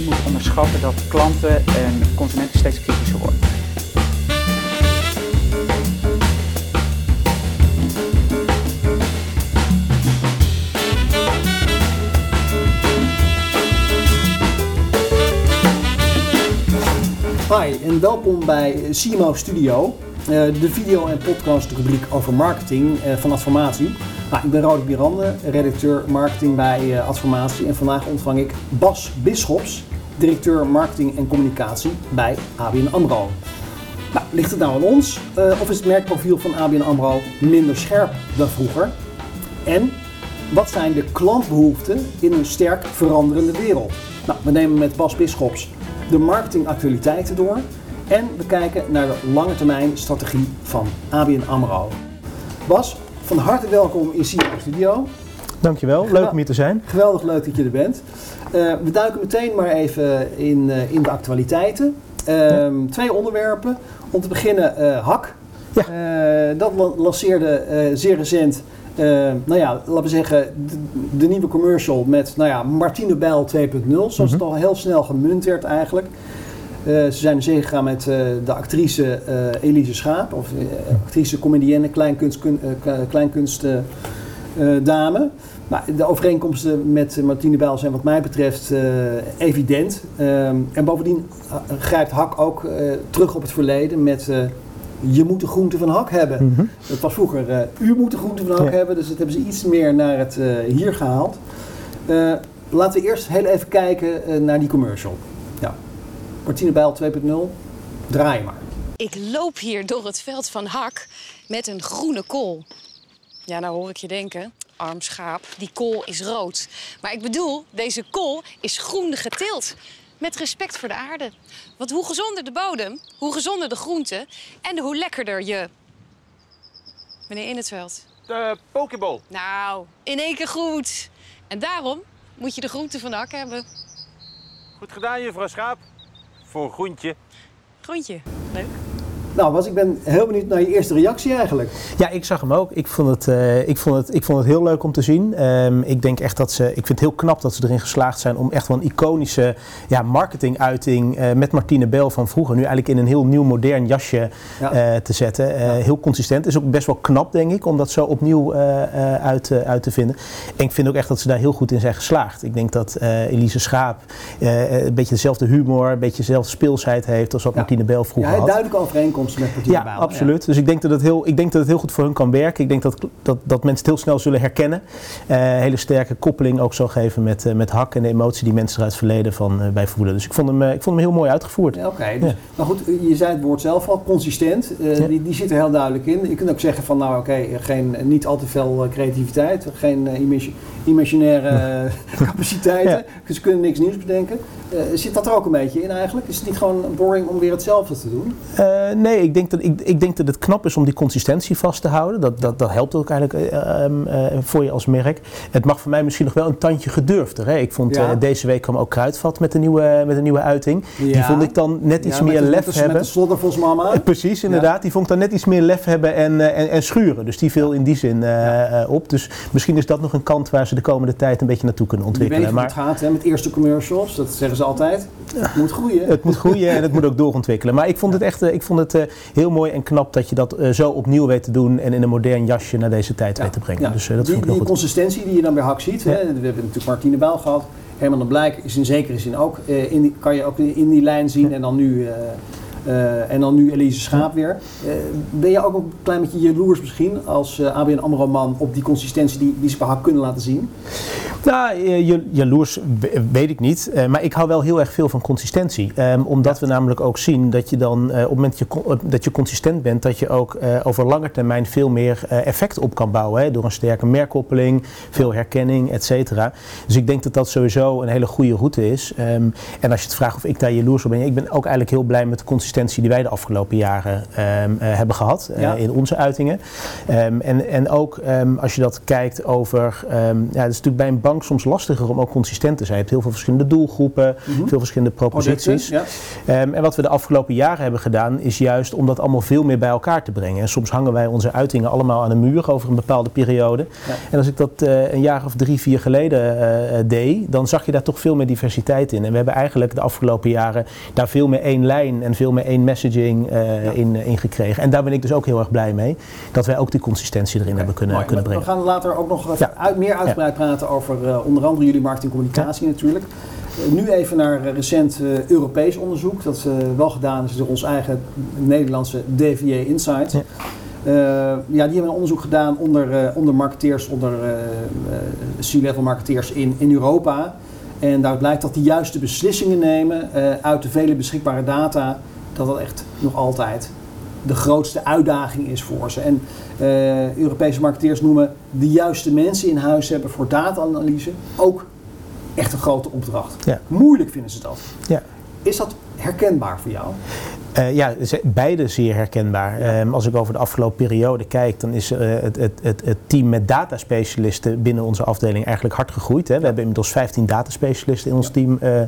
niet moet onderschatten dat klanten en consumenten steeds kritischer worden. Hi en welkom bij CMO Studio, eh, de video- en podcast-rubriek over marketing eh, van Adformatie. Nou, ik ben Roderick Birande, redacteur marketing bij eh, Adformatie en vandaag ontvang ik Bas Bisschops, directeur marketing en communicatie bij ABN AMRO. Nou, ligt het nou aan ons of is het merkprofiel van ABN AMRO minder scherp dan vroeger? En wat zijn de klantbehoeften in een sterk veranderende wereld? Nou, we nemen met Bas Bisschops de marketingactualiteiten door en we kijken naar de lange termijn strategie van ABN AMRO. Bas, van harte welkom in CIO Studio. Dankjewel, leuk om hier te zijn. Geweldig leuk dat je er bent. Uh, we duiken meteen maar even in, uh, in de actualiteiten. Uh, ja. Twee onderwerpen. Om te beginnen uh, HAK. Ja. dat lanceerde zeer recent nou ja, laten we zeggen, de, de, nieuwe commercial met nou ja, Martine Bijl 2.0, zoals het al heel snel gemunt werd eigenlijk. Ze zijn er zeker gegaan met de actrice Elise Schaap, of actrice, comedienne, kleinkunstdame. Dame. Nou, de overeenkomsten met Martine Bijl zijn wat mij betreft evident. en bovendien grijpt Hak ook terug op het verleden met je moet de groente van hak hebben. Mm -hmm. Dat was vroeger, uh, u moet de groente van hak ja. hebben, dus dat hebben ze iets meer naar het uh, hier gehaald. Uh, laten we eerst heel even kijken naar die commercial. Ja. Martine Bijl 2.0, draai maar. Ik loop hier door het veld van hak met een groene kool. Ja, nou hoor ik je denken, arm schaap, die kool is rood. Maar ik bedoel, deze kool is groen geteeld met respect voor de aarde. Want hoe gezonder de bodem, hoe gezonder de groenten en hoe lekkerder je... Meneer In het veld. De pokeball. Nou, in één keer goed. En daarom moet je de groenten van de hak hebben. Goed gedaan, juffrouw Schaap. Voor een groentje. Groentje, leuk. Nou, was ik ben heel benieuwd naar je eerste reactie eigenlijk. Ja, ik zag hem ook. Ik vond het, uh, ik vond het, ik vond het heel leuk om te zien. Um, ik denk echt dat ze, ik vind het heel knap dat ze erin geslaagd zijn om echt wel een iconische ja, marketinguiting uh, met Martine Bel van vroeger nu eigenlijk in een heel nieuw modern jasje ja. uh, te zetten. Ja. Heel consistent. Is ook best wel knap, denk ik, om dat zo opnieuw uit, uit te vinden. En ik vind ook echt dat ze daar heel goed in zijn geslaagd. Ik denk dat Elise Schaap een beetje dezelfde humor, een beetje dezelfde speelsheid heeft als wat Martine Bel vroeger ja, had. duidelijk overeenkomst met ja, absoluut. Ja. Dus ik denk, dat het heel, ik denk dat het heel goed voor hun kan werken. Ik denk dat, dat, dat mensen het heel snel zullen herkennen. Uh, hele sterke koppeling ook zal geven met, uh, met hak en de emotie die mensen er uit het verleden van uh, bij voelen. Dus ik vond hem, ik vond hem heel mooi uitgevoerd. Ja, Oké, okay, dus, maar goed, je zei het woord zelf al, consistent. die, die zit er heel duidelijk in. Je kunt ook zeggen van nou oké, okay, geen niet al te veel creativiteit, geen imaginaire capaciteiten. Dus ze kunnen niks nieuws bedenken. zit dat er ook een beetje in eigenlijk? Is het niet gewoon boring om weer hetzelfde te doen? nee, ik denk, dat, ik, ik denk dat het knap is om die consistentie vast te houden. Dat, dat, dat helpt ook eigenlijk uh, uh, voor je als merk. Het mag voor mij misschien nog wel een tandje gedurfder. Hè? Ik vond ja. deze week kwam ook Kruidvat met een nieuwe, met een nieuwe uiting. Ja. Die vond ik dan net iets ja, meer lef hebben. Met de sloddervosmama. Precies, inderdaad. Die vond ik dan net iets meer lef hebben en, en, en schuren. Dus die viel in die zin op. Dus misschien is dat nog een kant waar ze de komende tijd een beetje naartoe kunnen ontwikkelen. Je weet maar het gaat hè, met eerste commercials, dat zeggen ze altijd. Het moet groeien. Het moet groeien en het moet ook doorontwikkelen. Maar ik vond het echt ik vond het, uh, heel mooi en knap dat je dat uh, zo opnieuw weet te doen en in een modern jasje naar deze tijd ja. weet te brengen. Ja. Dus dat die, vond ik die goed. consistentie die je dan bij Hak ziet, hè? we hebben natuurlijk Martine Bijl gehad, Herman de Blijk is in zekere zin ook, in die, kan je ook in die lijn zien en dan nu... Uh, en dan nu Elise Schaap weer. Uh, ben je ook een klein beetje jaloers misschien als uh, ABN AMRO man op die consistentie die, die ze bij kunnen laten zien? Nou, jaloers weet ik niet. maar ik hou wel heel erg veel van consistentie. Um, omdat ja. we namelijk ook zien dat je dan op het moment je, dat je consistent bent, dat je ook over lange termijn veel meer effect op kan bouwen. Hè, door een sterke merkkoppeling, veel herkenning, et cetera. Dus ik denk dat dat sowieso een hele goede route is. Um, en als je het vraagt of ik daar jaloers op ben, ik ben ook eigenlijk heel blij met de consistentie die wij de afgelopen jaren um, uh, hebben gehad ja. in onze uitingen. Um, en, en ook um, als je dat kijkt over, ja, dat is natuurlijk bij een bank soms lastiger om ook consistent te zijn. Je hebt heel veel verschillende doelgroepen, Mhm. veel verschillende proposities. Ja. Ehm, en wat we de afgelopen jaren hebben gedaan, is juist om dat allemaal veel meer bij elkaar te brengen. En soms hangen wij onze uitingen allemaal aan een muur over een bepaalde periode. Ja. En als ik dat eh, een jaar of drie, vier geleden eh, eh, deed, dan zag je daar toch veel meer diversiteit in. En we hebben eigenlijk de afgelopen jaren daar veel meer één lijn en veel meer één messaging eh, Ja. in, in gekregen. En daar ben ik dus ook heel erg blij mee, dat wij ook die consistentie erin hebben kunnen, Mooi. kunnen brengen. we gaan later ook nog Ja. uit, meer uitgebreid praten over eh, onder andere jullie marketingcommunicatie natuurlijk. Eh, nu even naar eh, recent eh, Europees onderzoek. Dat eh, wel gedaan is door ons eigen Nederlandse DVA Insight. Ja. Eh, ja, die hebben een onderzoek gedaan onder, eh, onder marketeers, onder eh, eh, C-level marketeers in, in Europa. En daaruit blijkt dat die juiste beslissingen nemen eh, uit de vele beschikbare data, dat dat echt nog altijd de grootste uitdaging is voor ze. En eh, Europese marketeers noemen de juiste mensen in huis hebben voor data-analyse ook echt een grote opdracht. Ja. Moeilijk vinden ze dat. Ja. Is dat herkenbaar voor jou? Eh, ja, beide zeer herkenbaar. Ehm, als ik over de afgelopen periode kijk, dan is eh, het, het, het, het team met dataspecialisten binnen onze afdeling eigenlijk hard gegroeid. Hè. We hebben inmiddels 15 dataspecialisten in ons team eh,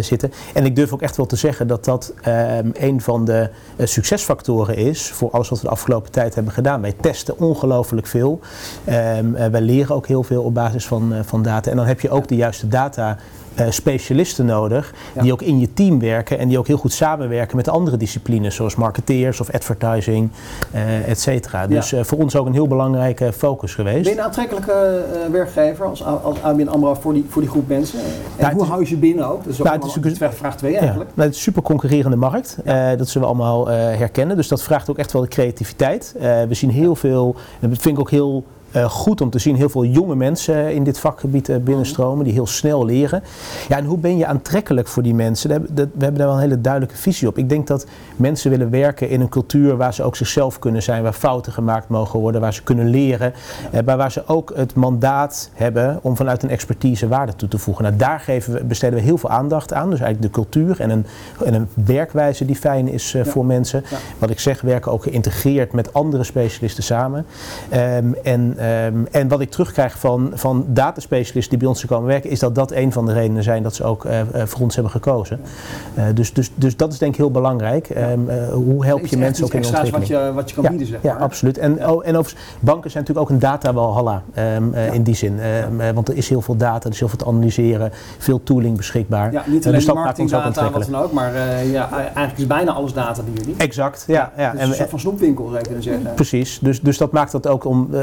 zitten. En ik durf ook echt wel te zeggen dat dat ehm, een van de succesfactoren is voor alles wat we de afgelopen tijd hebben gedaan. Wij testen ongelooflijk veel. Ehm, eh, wij leren ook heel veel op basis van, van data. En dan heb je ook de juiste data. Eh, specialisten nodig Ja. die ook in je team werken en die ook heel goed samenwerken met andere disciplines zoals marketeers of advertising, eh et cetera. Dus eh, voor ons ook een heel belangrijke focus geweest. Ben je een aantrekkelijke werkgever als, als ABN AMRO voor die, voor die groep mensen? En Ja, het hoe hou je ze binnen ook? Dat is ook Nou, het is vraag 2 Ja, eigenlijk. nou, het is een super concurrerende markt. Dat zullen we allemaal herkennen. Dus dat vraagt ook echt wel de creativiteit. We zien heel veel, en dat vind ik ook heel eh, goed om te zien, heel veel jonge mensen in dit vakgebied eh, binnenstromen die heel snel leren. Ja, en hoe ben je aantrekkelijk voor die mensen? We hebben daar wel een hele duidelijke visie op. Ik denk dat mensen willen werken in een cultuur waar ze ook zichzelf kunnen zijn, waar fouten gemaakt mogen worden, waar ze kunnen leren, eh, maar waar ze ook het mandaat hebben om vanuit een expertise waarde toe te voegen. Nou, daar geven we, besteden we heel veel aandacht aan. Dus eigenlijk de cultuur en een, en een werkwijze die fijn is eh, Ja. voor mensen. Ja. Wat ik zeg, werken ook geïntegreerd met andere specialisten samen. Ehm, en, ehm, en wat ik terugkrijg van, van dataspecialisten die bij ons komen werken, is dat dat een van de redenen zijn dat ze ook eh, eh, voor ons hebben gekozen. Eh, dus, dus, dus dat is denk ik heel belangrijk. Ehm, eh, hoe help je mensen ook in de extra's wat ontwikkeling? je, wat je kan Ja, bieden, zeg ja, maar. absoluut. En, oh, en overigens, banken zijn natuurlijk ook een datawalhalla ehm, eh, Ja. in die zin. Ehm, want er is heel veel data, er is heel veel te analyseren, veel tooling beschikbaar. Ja, niet alleen dus dat marketingdata, wat dan ook, maar ja, eigenlijk is bijna alles data bij jullie. Exact, ja. ja. En- een soort van snoepwinkel, zou je kunnen zeggen. Precies, dus, dus dat maakt het ook om, eh,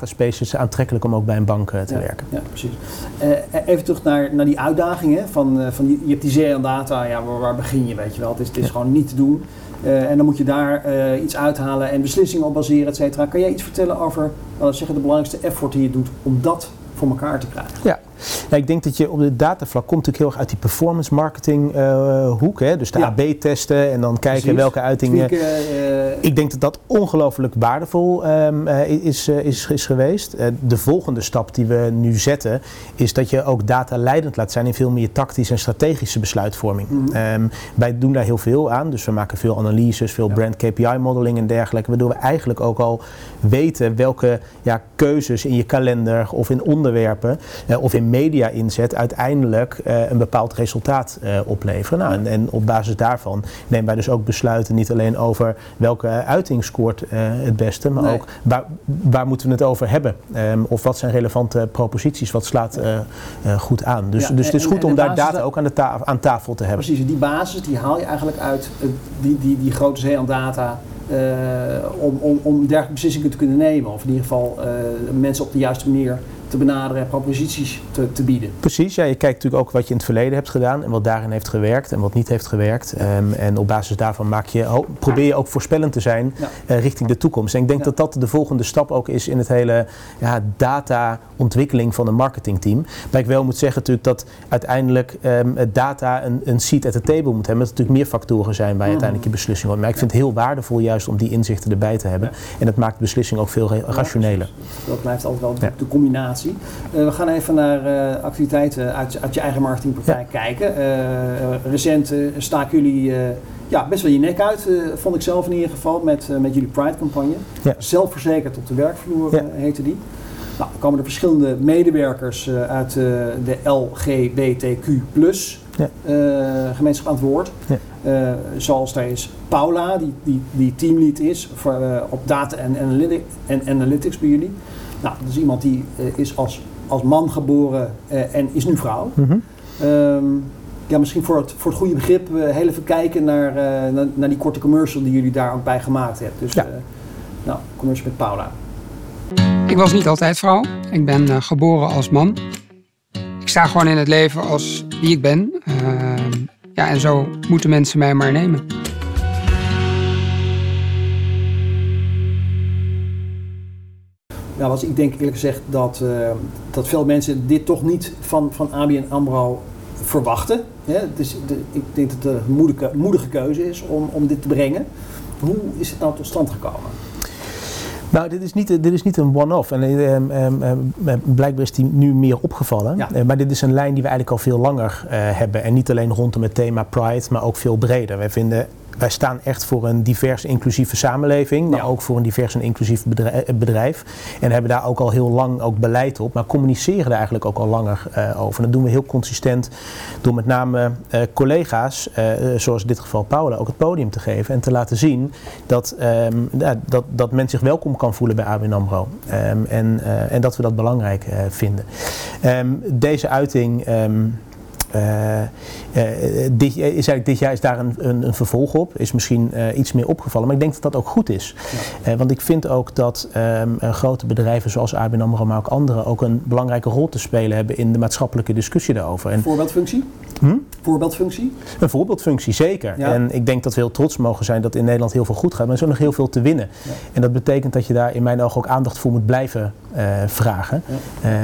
voor dataspecialists aantrekkelijk om ook bij een bank eh, te ja, werken. Ja, precies. Eh, even terug naar, naar die uitdagingen. Van, eh, van die, je hebt die zee aan data, ja, waar, waar begin je, weet je wel. Het is, het is Ja. gewoon niet te doen. Eh, en dan moet je daar eh, iets uithalen en beslissingen op baseren, et cetera. Kan jij iets vertellen over, laten we zeggen, de belangrijkste effort die je doet om dat voor elkaar te krijgen? Ja, Nou, ik denk dat je op het datavlak komt natuurlijk heel erg uit die performance marketing eh, hoek. Hè? Dus de Ja. AB testen en dan kijken Precies. welke uitingen. Tweaken, eh, Ik denk dat dat ongelooflijk waardevol ehm, eh, is, is, is geweest. De volgende stap die we nu zetten is dat je ook data leidend laat zijn in veel meer tactische en strategische besluitvorming. Ehm, wij doen daar heel veel aan, dus we maken veel analyses, veel Ja. brand KPI modeling en dergelijke, waardoor we eigenlijk ook al weten welke ja, keuzes in je kalender of in onderwerpen eh, of in media inzet uiteindelijk eh, een bepaald resultaat eh, opleveren. Nou, en, en op basis daarvan nemen wij dus ook besluiten niet alleen over welke uiting scoort eh, het beste, maar Nee. ook waar, waar moeten we het over hebben? Ehm, of wat zijn relevante proposities, wat slaat goed aan? Dus, Ja, dus het is en- goed en om daar data ook aan, de ta- aan tafel te hebben. Precies, die basis die haal je eigenlijk uit die, die, die grote zee aan data om, om, om dergelijke beslissingen te kunnen nemen. Of in ieder geval mensen op de juiste manier te benaderen en proposities te, te bieden. Precies, ja, je kijkt natuurlijk ook wat je in het verleden hebt gedaan en wat daarin heeft gewerkt en wat niet heeft gewerkt. Ehm, en op basis daarvan maak je, probeer je ook voorspellend te zijn Ja. eh, richting de toekomst. En ik denk Ja. dat dat de volgende stap ook is in het hele ja, data-ontwikkeling van een marketingteam. Maar ik wel moet zeggen natuurlijk dat uiteindelijk het data een, een seat at the table moet hebben. Dat er natuurlijk meer factoren zijn waar je uiteindelijk je beslissing wordt. Maar ik vind het heel waardevol juist om die inzichten erbij te hebben. En dat maakt de beslissing ook veel ra- rationeler. Dat blijft altijd wel de, Ja. Eh, we gaan even naar eh, activiteiten uit, uit je eigen marketingpraktijk kijken. Eh, recent staken jullie ja, best wel je nek uit, vond ik zelf in ieder geval, met, met jullie Pride-campagne. Ja. Zelfverzekerd op de werkvloer Ja. heette die. Nou, dan komen er verschillende medewerkers uit de LGBTQ ja. uh, gemeenschap aan het woord. Ja. zoals daar is Paula, die, die, die teamlead is voor, op data en analytics bij jullie. Nou, dat is iemand die is als, als man geboren en is nu vrouw. Mm -hmm. um, ja, misschien voor het, voor het goede begrip heel even kijken naar, naar, naar, die korte commercial die jullie daar ook bij gemaakt hebben. Dus ja. nou, commercial met Paula. Ik was niet altijd vrouw. Ik ben uh, geboren als man. Ik sta gewoon in het leven als wie ik ben. Uh, ja, en zo moeten mensen mij maar nemen. Ja, was, ik denk eerlijk gezegd dat, uh, dat veel mensen dit toch niet van, van ABN AMRO verwachten. Ja, dus de, ik denk dat het een moedige, moedige keuze is om, om dit te brengen. Hoe is het nou tot stand gekomen? Nou, dit is niet, dit is niet een one-off. En um, um, blijkbaar is die nu meer opgevallen. Ja. Uh, maar dit is een lijn die we eigenlijk al veel langer hebben. En niet alleen rondom het thema Pride, maar ook veel breder. Wij vinden wij staan echt voor een divers inclusieve samenleving, maar ook voor een divers en inclusief bedrijf. En hebben daar ook al heel lang ook beleid op, maar communiceren daar eigenlijk ook al langer uh, over. En dat doen we heel consistent door met name uh, collega's, uh, zoals in dit geval Paula, ook het podium te geven en te laten zien dat, um, dat, dat men zich welkom kan voelen bij ABN AMRO. Um, en, en dat we dat belangrijk vinden. Um, deze uiting dit, is eigenlijk dit jaar is daar een, een, een vervolg op, is misschien iets meer opgevallen, maar ik denk dat dat ook goed is. Ja. want ik vind ook dat um, grote bedrijven zoals ABN AMRO, maar ook anderen, ook een belangrijke rol te spelen hebben in de maatschappelijke discussie daarover. En, Voorbeeldfunctie? Hm? Voorbeeldfunctie? Een voorbeeldfunctie, zeker. Ja. En ik denk dat we heel trots mogen zijn dat in Nederland heel veel goed gaat, maar er is ook nog heel veel te winnen. Ja. En dat betekent dat je daar in mijn ogen ook aandacht voor moet blijven vragen.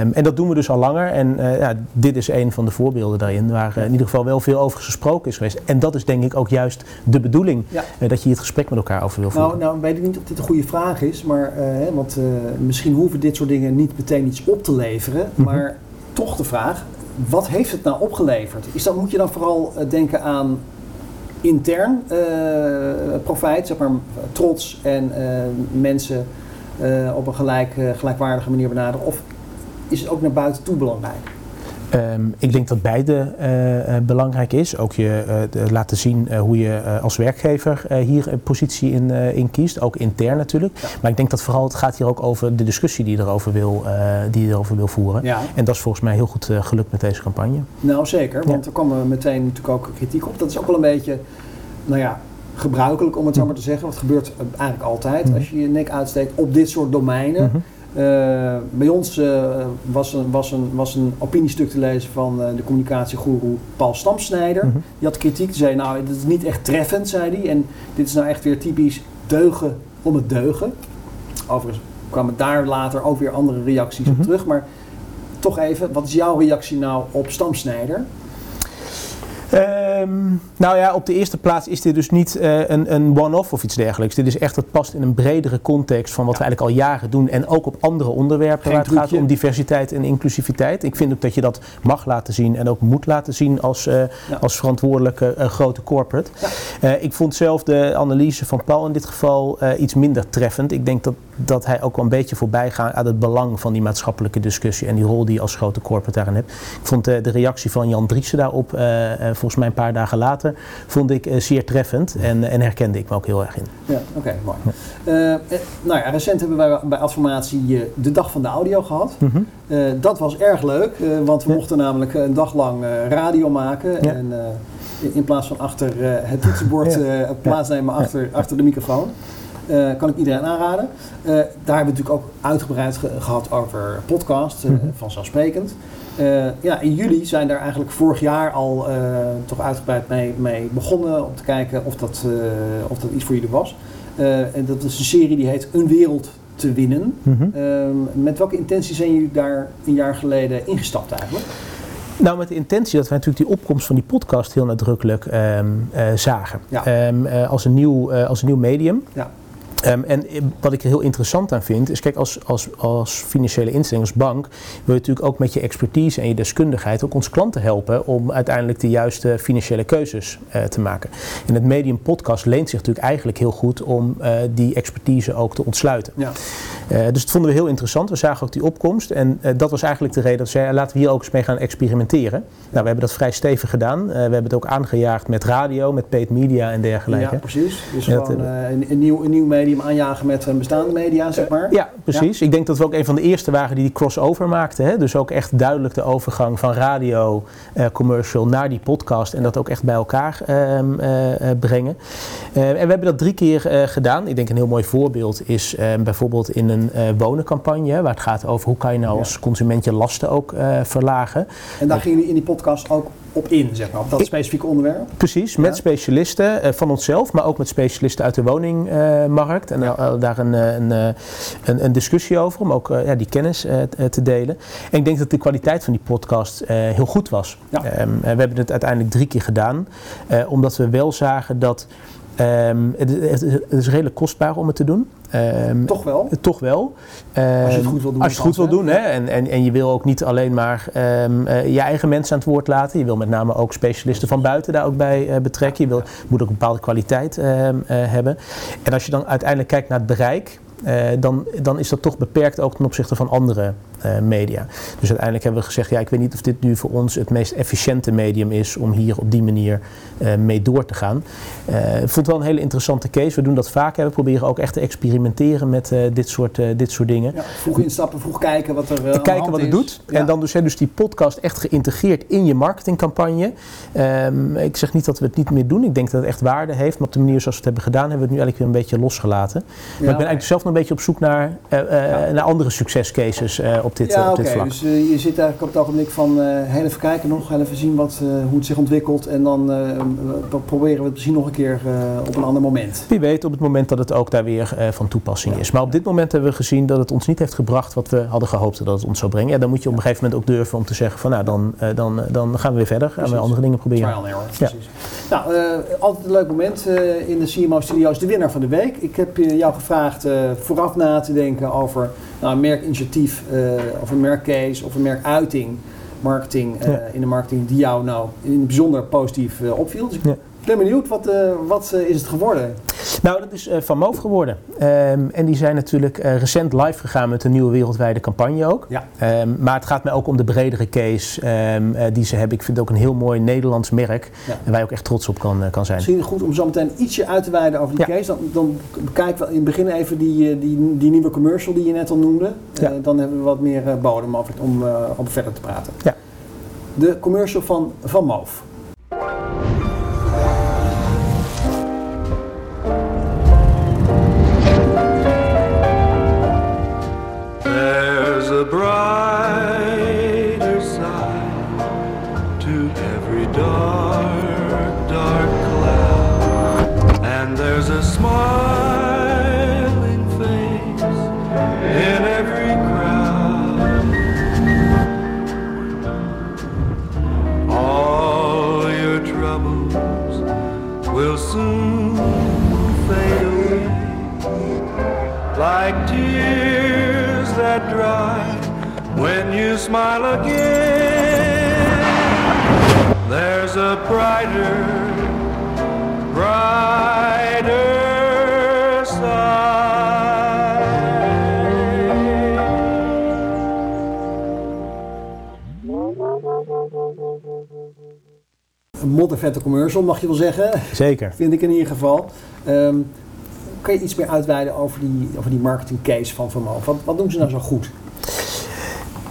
Um, en dat doen we dus al langer en ja, dit is een van de voorbeelden daarin waar in ieder geval wel veel over gesproken is geweest. En dat is denk ik ook juist de bedoeling, dat je hier het gesprek met elkaar over wil voeren. Nou, nou weet ik niet of dit een goede vraag is, maar uh, want misschien hoeven dit soort dingen niet meteen iets op te leveren, mm -hmm. maar toch de vraag, wat heeft het nou opgeleverd? Is dat, moet je dan vooral denken aan intern profijt, zeg maar trots en mensen op een gelijk, gelijkwaardige manier benaderen, of is het ook naar buiten toe belangrijk? Um, ik denk dat beide uh, belangrijk is. Ook je uh, laten zien hoe je als werkgever hier een positie in, in, kiest. Ook intern natuurlijk. Ja. Maar ik denk dat vooral het gaat hier ook over de discussie die je erover wil, die je erover wil voeren. Ja. En dat is volgens mij heel goed gelukt met deze campagne. Nou zeker, want ja. er kwam meteen natuurlijk ook kritiek op. Dat is ook wel een beetje, nou ja, gebruikelijk om het zo maar te zeggen. Wat gebeurt eigenlijk altijd mm. als je je nek uitsteekt op dit soort domeinen. Mm -hmm. Uh, bij ons uh, was, een, was, een, was een opiniestuk te lezen van uh, de communicatiegoeroe Paul Stamsnijder. Mm -hmm. Die had kritiek, die zei nou, dit is niet echt treffend, zei hij. En dit is nou echt weer typisch deugen om het deugen. Overigens kwamen daar later ook weer andere reacties mm -hmm. op mhm. terug. Maar toch even, wat is jouw reactie nou op Stamsnijder? Um, nou ja, op de eerste plaats is dit dus niet uh, een, een one-off of iets dergelijks. Dit is echt, het past in een bredere context van wat ja. we eigenlijk al jaren doen. En ook op andere onderwerpen Geen waar het trucje. gaat om diversiteit en inclusiviteit. Ik vind ook dat je dat mag laten zien en ook moet laten zien als, uh, ja. als verantwoordelijke uh, grote corporate. Ja. ik vond zelf de analyse van Paul in dit geval iets minder treffend. Ik denk dat, dat hij ook wel een beetje voorbij gaat aan het belang van die maatschappelijke discussie en die rol die je als grote corporate daarin hebt. Ik vond de reactie van Jan Driessen daarop volgens mij een paar dagen later, vond ik uh, zeer treffend en, en herkende ik me ook heel erg in. Ja, oké, okay, mooi. Uh, nou ja, recent hebben wij bij Adformatie de dag van de audio gehad. Mm -hmm. uh, dat was erg leuk, want we ja. mochten namelijk een dag lang radio maken. Ja. En in plaats van achter het toetsenbord plaatsnemen achter, achter de microfoon. Uh, kan ik iedereen aanraden. Uh, daar hebben we natuurlijk ook uitgebreid ge gehad over podcast, uh, mm -hmm. vanzelfsprekend. Ja, in juli zijn daar eigenlijk vorig jaar al toch uitgebreid mee, mee, begonnen om te kijken of dat, of dat iets voor jullie was. en dat is een serie die heet Een Wereld te Winnen. Mm -hmm. met welke intentie zijn jullie daar een jaar geleden ingestapt eigenlijk? Nou, met de intentie dat wij natuurlijk die opkomst van die podcast heel nadrukkelijk um, zagen. Ja. Um, als, een nieuw, als een nieuw medium. Ja. Um, en wat ik er heel interessant aan vind, is kijk, als, als, als financiële instelling, als bank, wil je natuurlijk ook met je expertise en je deskundigheid ook onze klanten helpen om uiteindelijk de juiste financiële keuzes uh, te maken. En het medium podcast leent zich natuurlijk eigenlijk heel goed om uh, die expertise ook te ontsluiten. Ja. Dus dat vonden we heel interessant. We zagen ook die opkomst. En dat was eigenlijk de reden dat zeiden, laten we hier ook eens mee gaan experimenteren. Nou, we hebben dat vrij stevig gedaan. we hebben het ook aangejaagd met radio, met paid media en dergelijke. Ja, precies. Dus gewoon een, een, nieuw, een nieuw medium aanjagen met een bestaande media, zeg maar. ja, precies. Ik denk dat we ook een van de eerste waren die die crossover maakten. Hè? Dus ook echt duidelijk de overgang van radio, commercial naar die podcast. En dat ook echt bij elkaar ehm, brengen. en we hebben dat drie keer gedaan. Ik denk een heel mooi voorbeeld is ehm, bijvoorbeeld in een wonencampagne. Waar het gaat over hoe kan je nou als consument je lasten ook verlagen. En daar gingen jullie in die podcast ook op in, zeg maar, op dat specifieke onderwerp? Precies, met specialisten uh, van onszelf, maar ook met specialisten uit de woningmarkt. En ja. daar een, een, een, een, discussie over, om ook ja, die kennis te delen. En ik denk dat de kwaliteit van die podcast heel goed was. Ja. Um, we hebben het uiteindelijk drie keer gedaan, omdat we wel zagen dat Um, het, het, is redelijk kostbaar om het te doen. Um, toch wel? Toch wel. Um, als je het goed wil doen. Als je het goed wil doen. Hè? En, en, en je wil ook niet alleen maar uh, je eigen mensen aan het woord laten. Je wil met name ook specialisten van buiten daar ook bij uh, betrekken. Je wil, moet ook een bepaalde kwaliteit uh, hebben. En als je dan uiteindelijk kijkt naar het bereik. dan, dan is dat toch beperkt ook ten opzichte van andere media. Dus uiteindelijk hebben we gezegd, ja, ik weet niet of dit nu voor ons het meest efficiënte medium is om hier op die manier uh, mee door te gaan. Uh, ik vond het wel een hele interessante case. We doen dat vaker. We proberen ook echt te experimenteren met dit, soort, dit soort dingen. Ja, vroeg instappen, vroeg kijken wat er uh, Kijken wat het doet. Ja. En dan dus, hè, dus die podcast echt geïntegreerd in je marketingcampagne. Um, ik zeg niet dat we het niet meer doen. Ik denk dat het echt waarde heeft. Maar op de manier zoals we het hebben gedaan, hebben we het nu eigenlijk weer een beetje losgelaten. Maar ik ben eigenlijk zelf nog een beetje op zoek naar, naar andere succescases op dit, ja, op dit okay. vlak. Dus uh, je zit eigenlijk op het ogenblik van uh, heel even kijken nog, heel even zien wat, uh, hoe het zich ontwikkelt en dan proberen we het misschien nog een keer op een ander moment. Wie weet op het moment dat het ook daar weer van toepassing ja. is. Maar op dit moment hebben we gezien dat het ons niet heeft gebracht wat we hadden gehoopt dat het ons zou brengen. Ja, dan moet je op een gegeven moment ook durven om te zeggen van nou dan, dan, dan gaan we weer verder, gaan we andere dingen proberen. Trial precies. Nou, altijd een leuk moment in de CMO Studios, de winnaar van de week. Ik heb jou gevraagd vooraf na te denken over nou, een merkinitiatief uh, of een merkcase of een merkuiting, marketing ja. in de marketing die jou nou in het bijzonder positief uh, opviel. Dus ik. Ben benieuwd, wat, wat is het geworden? Nou, dat is uh, Van Moof geworden. Um, en die zijn natuurlijk recent live gegaan met een nieuwe wereldwijde campagne ook. Ja. Um, maar het gaat mij ook om de bredere case um, uh, die ze hebben. Ik vind het ook een heel mooi Nederlands merk. Ja. En waar je ook echt trots op kan, kan zijn. Misschien goed om zo meteen ietsje uit te wijden over die ja. case. Dan, dan bekijken we in het begin even die, die, die nieuwe commercial die je net al noemde. Ja. dan hebben we wat meer bodem over, om, om verder te praten. Ja. De commercial van Van Moof. Dark, dark cloud. And there's a smiling face in every crowd. All your troubles will soon fade away like tears that dry when you smile again. There's a brighter, brighter Een moddervette commercial, mag je wel zeggen. Zeker. Vind ik in ieder geval. Um, kan je iets meer uitweiden over die, over die marketing case van Van Moof? Wat, wat doen ze nou zo goed?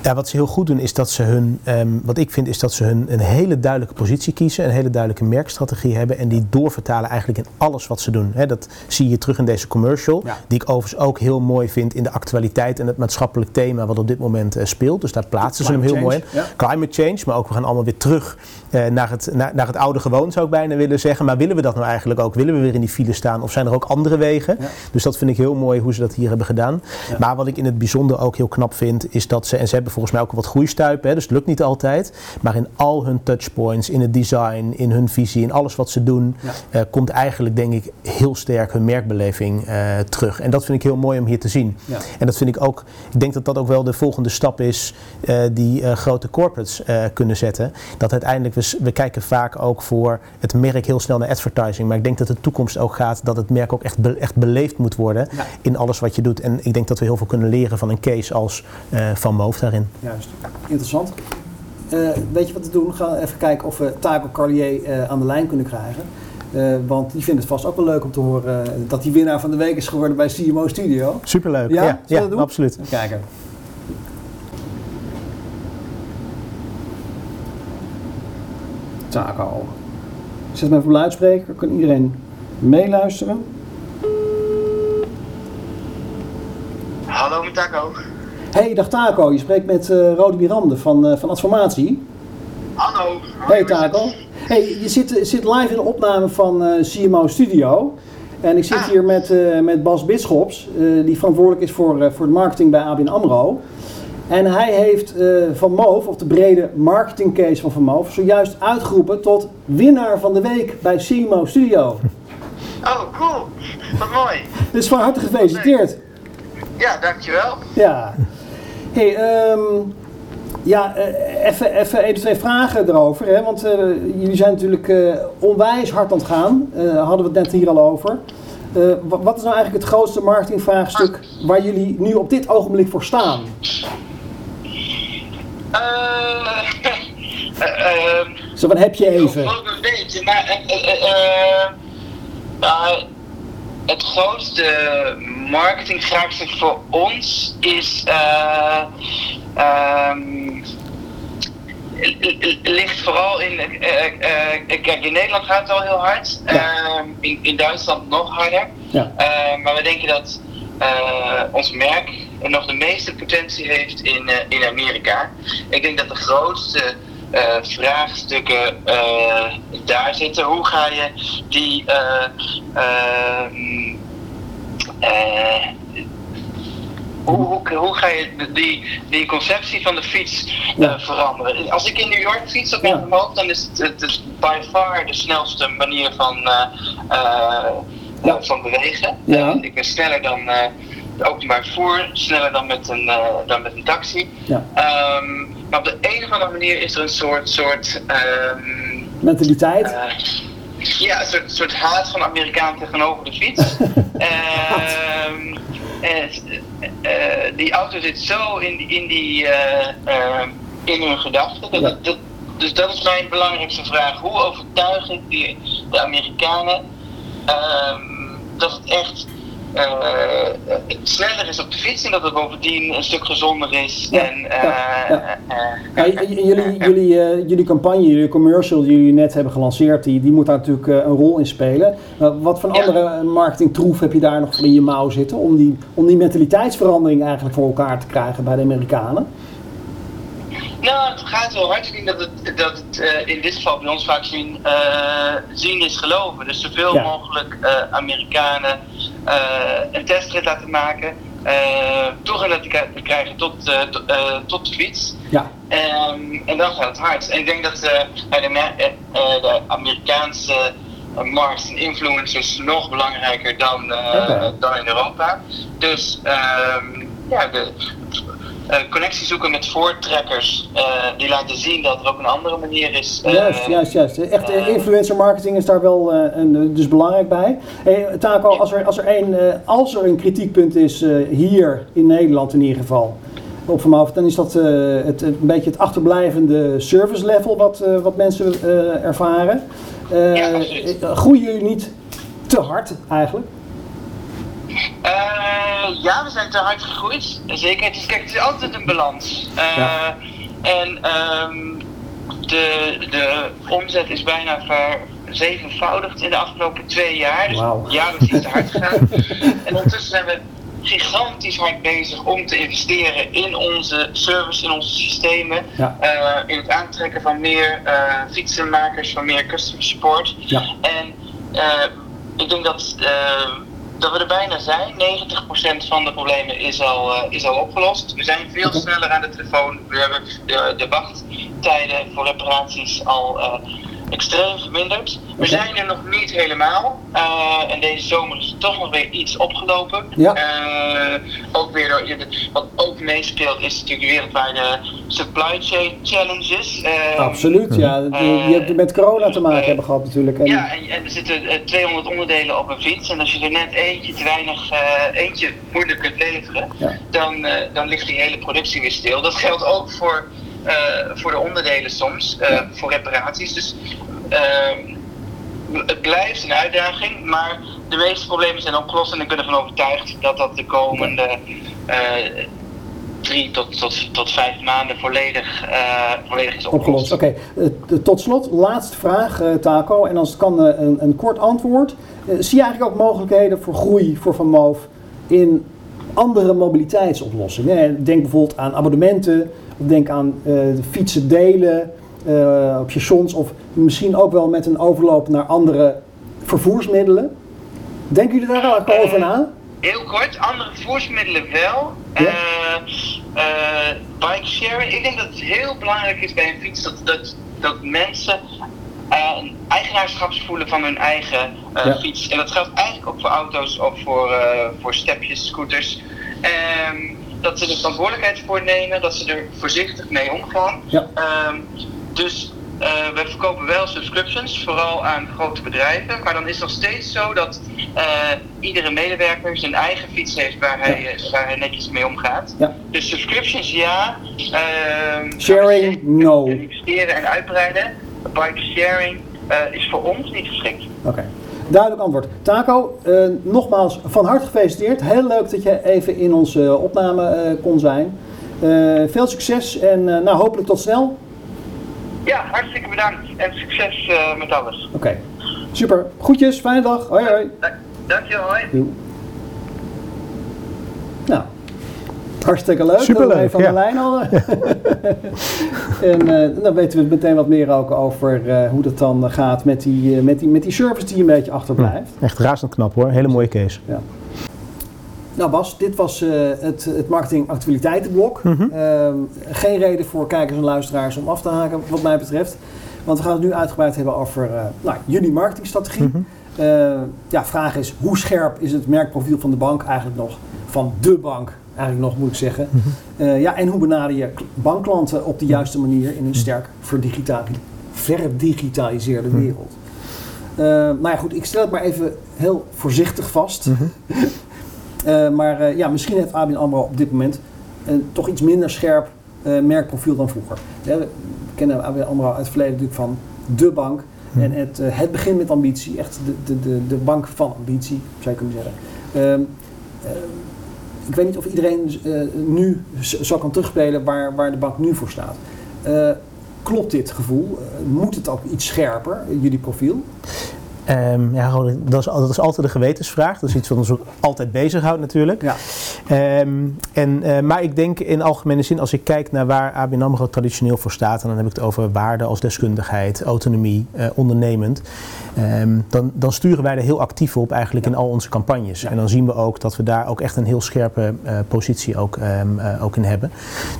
Ja, wat ze heel goed doen is dat ze hun, um, wat ik vind is dat ze hun een hele duidelijke positie kiezen, een hele duidelijke merkstrategie hebben en die doorvertalen eigenlijk in alles wat ze doen. He, dat zie je terug in deze commercial, ja. die ik overigens ook heel mooi vind in de actualiteit en het maatschappelijk thema wat op dit moment uh, speelt. Dus daar plaatsen Climate ze hem heel change, mooi in. Ja. Climate change, maar ook we gaan allemaal weer terug uh, naar, het, naar, naar het oude gewoon zou ik bijna willen zeggen. Maar willen we dat nou eigenlijk ook? Willen we weer in die file staan of zijn er ook andere wegen? Dus dat vind ik heel mooi hoe ze dat hier hebben gedaan. Maar wat ik in het bijzonder ook heel knap vind is dat ze, en ze hebben volgens mij ook wat groeistuipen, hè, dus het lukt niet altijd. Maar in al hun touchpoints, in het design, in hun visie, in alles wat ze doen, Ja. eh, komt eigenlijk denk ik heel sterk hun merkbeleving eh, terug. En dat vind ik heel mooi om hier te zien. Ja. En dat vind ik ook, ik denk dat dat ook wel de volgende stap is eh, die grote corporates kunnen zetten. Dat uiteindelijk, we, we kijken vaak ook voor het merk heel snel naar advertising. Maar ik denk dat de toekomst ook gaat dat het merk ook echt, be- echt beleefd moet worden Ja. in alles wat je doet. En ik denk dat we heel veel kunnen leren van een case als Van Moof daarin. Juist, interessant. Eh, weet je wat we doen? We gaan even kijken of we Taco Carlier eh, aan de lijn kunnen krijgen. Eh, want die vindt het vast ook wel leuk om te horen dat hij winnaar van de week is geworden bij CMO Studio. Superleuk. Ja? Ja, Zullen we ja, dat doen? absoluut. Even kijken. Taco. Ik zet hem even op luidspreker, kan iedereen meeluisteren. Hallo met Taco. Hey, dag Taco. Je spreekt met eh Rode Mirande van, eh van Adformatie. Hallo. Hey Taco. Hey, je zit, zit live in de opname van eh, CMO Studio. En ik zit Ah. hier met, eh, met Bas Bisschops, eh, die verantwoordelijk is voor, eh, voor het marketing bij ABN AMRO. En hij heeft eh, Van Moof, of de brede marketingcase van Van Moof, zojuist uitgeroepen tot winnaar van de week bij CMO Studio. Oh, cool. Wat mooi. Dus van harte gefeliciteerd. Ja, dankjewel. Ja. Hey, ehm, ja, eh, even even één of twee vragen erover. Hè? Want eh, jullie zijn natuurlijk eh, onwijs hard aan het gaan. Hadden we het net hier al over. Wa- wat is nou eigenlijk het grootste marketingvraagstuk waar jullie nu op dit ogenblik voor staan? Eh, eh, ehm, Zo, wat heb je even? Een beetje, maar het grootste marketingvraagstuk voor ons is. eh, ehm, ligt vooral in. eh, eh, kijk, in Nederland gaat het al heel hard. Ja. Ehm, in, in Duitsland nog harder. Ja. Eh, maar we denken dat ons merk nog de meeste potentie heeft in, in Amerika. Ik denk dat de grootste vraagstukken daar zitten. Hoe ga je die. Eh, hoe, hoe, hoe ga je die, die conceptie van de fiets eh, Ja. veranderen? Als ik in New York fiets op Ja. mijn hoofd, dan is het, het is by far de snelste manier van, eh, Ja. van bewegen. Ja. Ik ben sneller dan openbaar vervoer, sneller dan met een, eh, dan met een taxi. Ja. Ehm, maar op de een of andere manier is er een soort, soort ehm, Mentaliteit? Ja, een soort, soort haat van Amerikaan tegenover de fiets. Ehm, en, eh, die auto zit zo in, in, die, eh, eh, in hun gedachten. Dat, dus dat is mijn belangrijkste vraag. Hoe overtuig ik die, de Amerikanen ehm, dat het echt eh, sneller is op de fiets en dat het bovendien een stuk gezonder is. Ja, en, ja, ja. Ja, j- j- jullie, jullie, jullie campagne, jullie commercial die jullie net hebben gelanceerd, die, die moet daar natuurlijk eh, een rol in spelen. Wat voor andere marketingtroef heb je daar nog voor in je mouw zitten om die, om die mentaliteitsverandering eigenlijk voor elkaar te krijgen bij de Amerikanen? Nou, het gaat wel hard. Ik denk dat het, dat het eh, in dit geval bij ons vaak zien, eh, zien is geloven. Dus zoveel Ja. mogelijk Amerikanen een testrit laten maken. eh toegang laten krijgen tot, eh, to- eh, tot de fiets. Ja, Ehm, en dan gaat het hard. En ik denk dat eh, bij de, eh, eh, de Amerikaanse eh, markt en influencers nog belangrijker dan, eh, dan in Europa. Dus ehm, ja, de eh, connectie zoeken met voortrekkers eh, die laten zien dat er ook een andere manier is. eh, juist, juist, juist. Echt eh, eh, influencer marketing is daar wel eh, een, dus belangrijk bij. Hey, Taco, als er, als, er een, eh, als er een kritiekpunt is eh, hier in Nederland in ieder geval, op Van dan is dat eh, het, een beetje het achterblijvende service level wat, eh, wat mensen eh, ervaren. Eh, Ja, eh, groeien jullie niet te hard eigenlijk? Ja, we zijn te hard gegroeid. Zeker. Het is, kijk, het is altijd een balans. Eh, Ja. En ehm, de, de omzet is bijna verzevenvoudigd in de afgelopen twee jaar. Dus Wauw. ja, dat is iets te hard gegaan. en ondertussen zijn we gigantisch hard bezig om te investeren in onze service, in onze systemen. Ja. eh, in het aantrekken van meer eh, fietsenmakers, van meer customer support. Ja. En ik denk dat dat we er bijna zijn. 90% van de problemen is al, eh, is al opgelost. We zijn veel sneller aan de telefoon. We hebben de, de wachttijden voor reparaties al eh, extreem verminderd. We zijn er nog niet helemaal. Eh, en deze zomer is het toch nog weer iets opgelopen. Ja. Eh, ook weer door, wat ook meespeelt is natuurlijk de wereldwijde supply chain challenges. Eh, Absoluut, ja. Die, die hebben met corona te maken hebben gehad natuurlijk. En, ja, en, en er zitten eh, 200 onderdelen op een fiets. En als je er net eentje te weinig, eentje moeilijk kunt leveren, Ja. dan, dan ligt die hele productie weer stil. Dat geldt ook voor, voor de onderdelen soms, eh, voor reparaties. Dus ehm, het blijft een uitdaging, maar de meeste problemen zijn opgelost. En ik ben ervan overtuigd dat dat de komende eh, drie tot, tot, tot vijf maanden volledig, eh, volledig is Opgelost. Oké, Eh, tot slot, laatste vraag, eh, Taco. En als het kan, eh, een, een kort antwoord. Eh, zie je eigenlijk ook mogelijkheden voor groei voor Van Moof in andere mobiliteitsoplossingen? Eh, Denk bijvoorbeeld aan abonnementen, of denk aan eh, fietsen delen eh, op stations, of misschien ook wel met een overloop naar andere vervoersmiddelen. Denken jullie daar ook over na? Heel kort, andere vervoersmiddelen wel. Ja. Eh, eh, bike sharing. Ik denk dat het heel belangrijk is bij een fiets dat, dat, dat mensen eh, een eigenaarschap voelen van hun eigen eh, Ja. fiets. En dat geldt eigenlijk ook voor auto's of voor, eh, voor stepjes, scooters. Ehm, dat ze er verantwoordelijkheid voor nemen, dat ze er voorzichtig mee omgaan. Ja. Ehm, dus eh we verkopen wel subscriptions, vooral aan grote bedrijven. Maar dan is het nog steeds zo dat iedere medewerker zijn eigen fiets heeft waar hij, waar hij netjes mee omgaat. Ja. Dus subscriptions ja. Ehm, Sharing, no. Investeren en uitbreiden. Bike sharing eh, is voor ons niet geschikt. Oké, duidelijk antwoord. Taco, eh, nogmaals van harte gefeliciteerd. Heel leuk dat je even in onze opname eh, kon zijn. Veel succes en nou, hopelijk tot snel. Ja, hartstikke bedankt en succes met alles. Oké, super. Groetjes, fijne dag. Hoi hoi. Da- Dankjewel, hoi. Doei. Nou, hartstikke leuk. Superleuk, dat ja. de lijn hadden. en eh, dan weten we meteen wat meer ook over eh, hoe dat dan gaat met die, eh, met, die, met die service die een beetje achterblijft. Echt razend knap hoor. Hele mooie case. Ja. Nou Bas, dit was het, het marketing actualiteitenblok. Mhm. Ehm, geen reden voor kijkers en luisteraars om af te haken wat mij betreft. Want we gaan het nu uitgebreid hebben over nou, jullie marketingstrategie. Mhm. Ja, vraag is, hoe scherp is het merkprofiel van de bank eigenlijk nog? Van de bank eigenlijk nog, moet ik zeggen. Mhm. Eh, ja, en hoe benader je bankklanten op de juiste manier in een sterk verdigitali- verdigitaliseerde Mhm. wereld? Eh, nou ja, goed, ik stel het maar even heel voorzichtig vast. Mhm. Eh, maar ja, misschien heeft ABN AMRO op dit moment een toch iets minder scherp merkprofiel dan vroeger. Ja, we kennen ABN AMRO uit het verleden natuurlijk van de bank. En het, het begint met ambitie, echt de, de, de, de bank van ambitie, zou je kunnen zeggen. Ik weet niet of iedereen eh, nu zo kan terugspelen waar, waar de bank nu voor staat. Eh, klopt dit gevoel? Eh, moet het ook iets scherper, jullie profiel? Ehm, ja, dat, is, dat is altijd een gewetensvraag. Dat is iets wat ons ook altijd bezighoudt natuurlijk. Ja. Ehm, en, eh, maar ik denk in algemene zin, als ik kijk naar waar ABN AMRO traditioneel voor staat... en dan heb ik het over waarden als deskundigheid, autonomie, eh, ondernemend... ehm, dan, dan sturen wij er heel actief op eigenlijk in al onze campagnes. Ja. En dan zien we ook dat we daar ook echt een heel scherpe eh, positie ook, ook in hebben.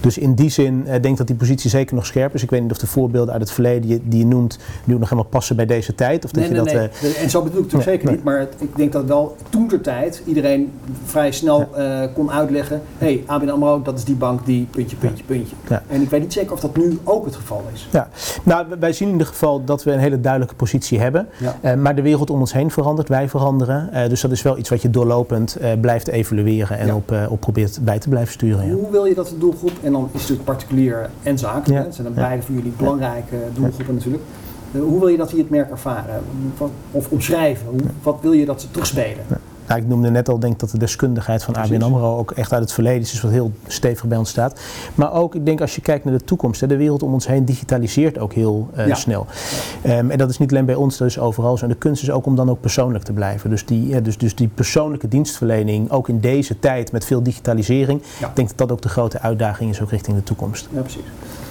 Dus in die zin denk ik dat die positie zeker nog scherp is. Ik weet niet of de voorbeelden uit het verleden die, je- die je noemt... nu nog helemaal passen bij deze tijd. Of dat Nee, je nee, dat, nee. Eh, En zo bedoel ik Nee, zeker niet. Maar het- ik denk dat wel toen ter tijd iedereen vrij snel eh, kon uitleggen. Hé, hey, ABN AMRO, dat is die bank die puntje, puntje, puntje. En ik weet niet zeker of dat nu ook het geval is. Ja, nou, wij zien in ieder geval dat we een hele duidelijke positie hebben. Ja. Eh, maar de wereld om ons heen verandert, wij veranderen. Eh, dus dat is wel iets wat je doorlopend blijft evalueren en op, op probeert bij te blijven sturen. Ja. Hoe wil je dat de doelgroep, en dan is het natuurlijk particulier en zakelijk, Ja. zijn dan beide voor jullie belangrijke doelgroepen natuurlijk. Eh, hoe wil je dat die het merk ervaren? Of omschrijven? Hoe, wat wil je dat ze terugspelen? Nou, ik noemde net al, denk dat de deskundigheid van. ABN AMRO ook echt uit het verleden is, dus wat heel stevig bij ons staat. Maar ook, ik denk als je kijkt naar de toekomst, hè, de wereld om ons heen digitaliseert ook heel eh, Ja. snel. Ehm, en dat is niet alleen bij ons, dat is overal zo. En de kunst is ook om dan ook persoonlijk te blijven. Dus die, ja, dus, dus die persoonlijke dienstverlening, ook in deze tijd met veel digitalisering, ik denk dat dat ook de grote uitdaging is ook richting de toekomst. Ja, precies.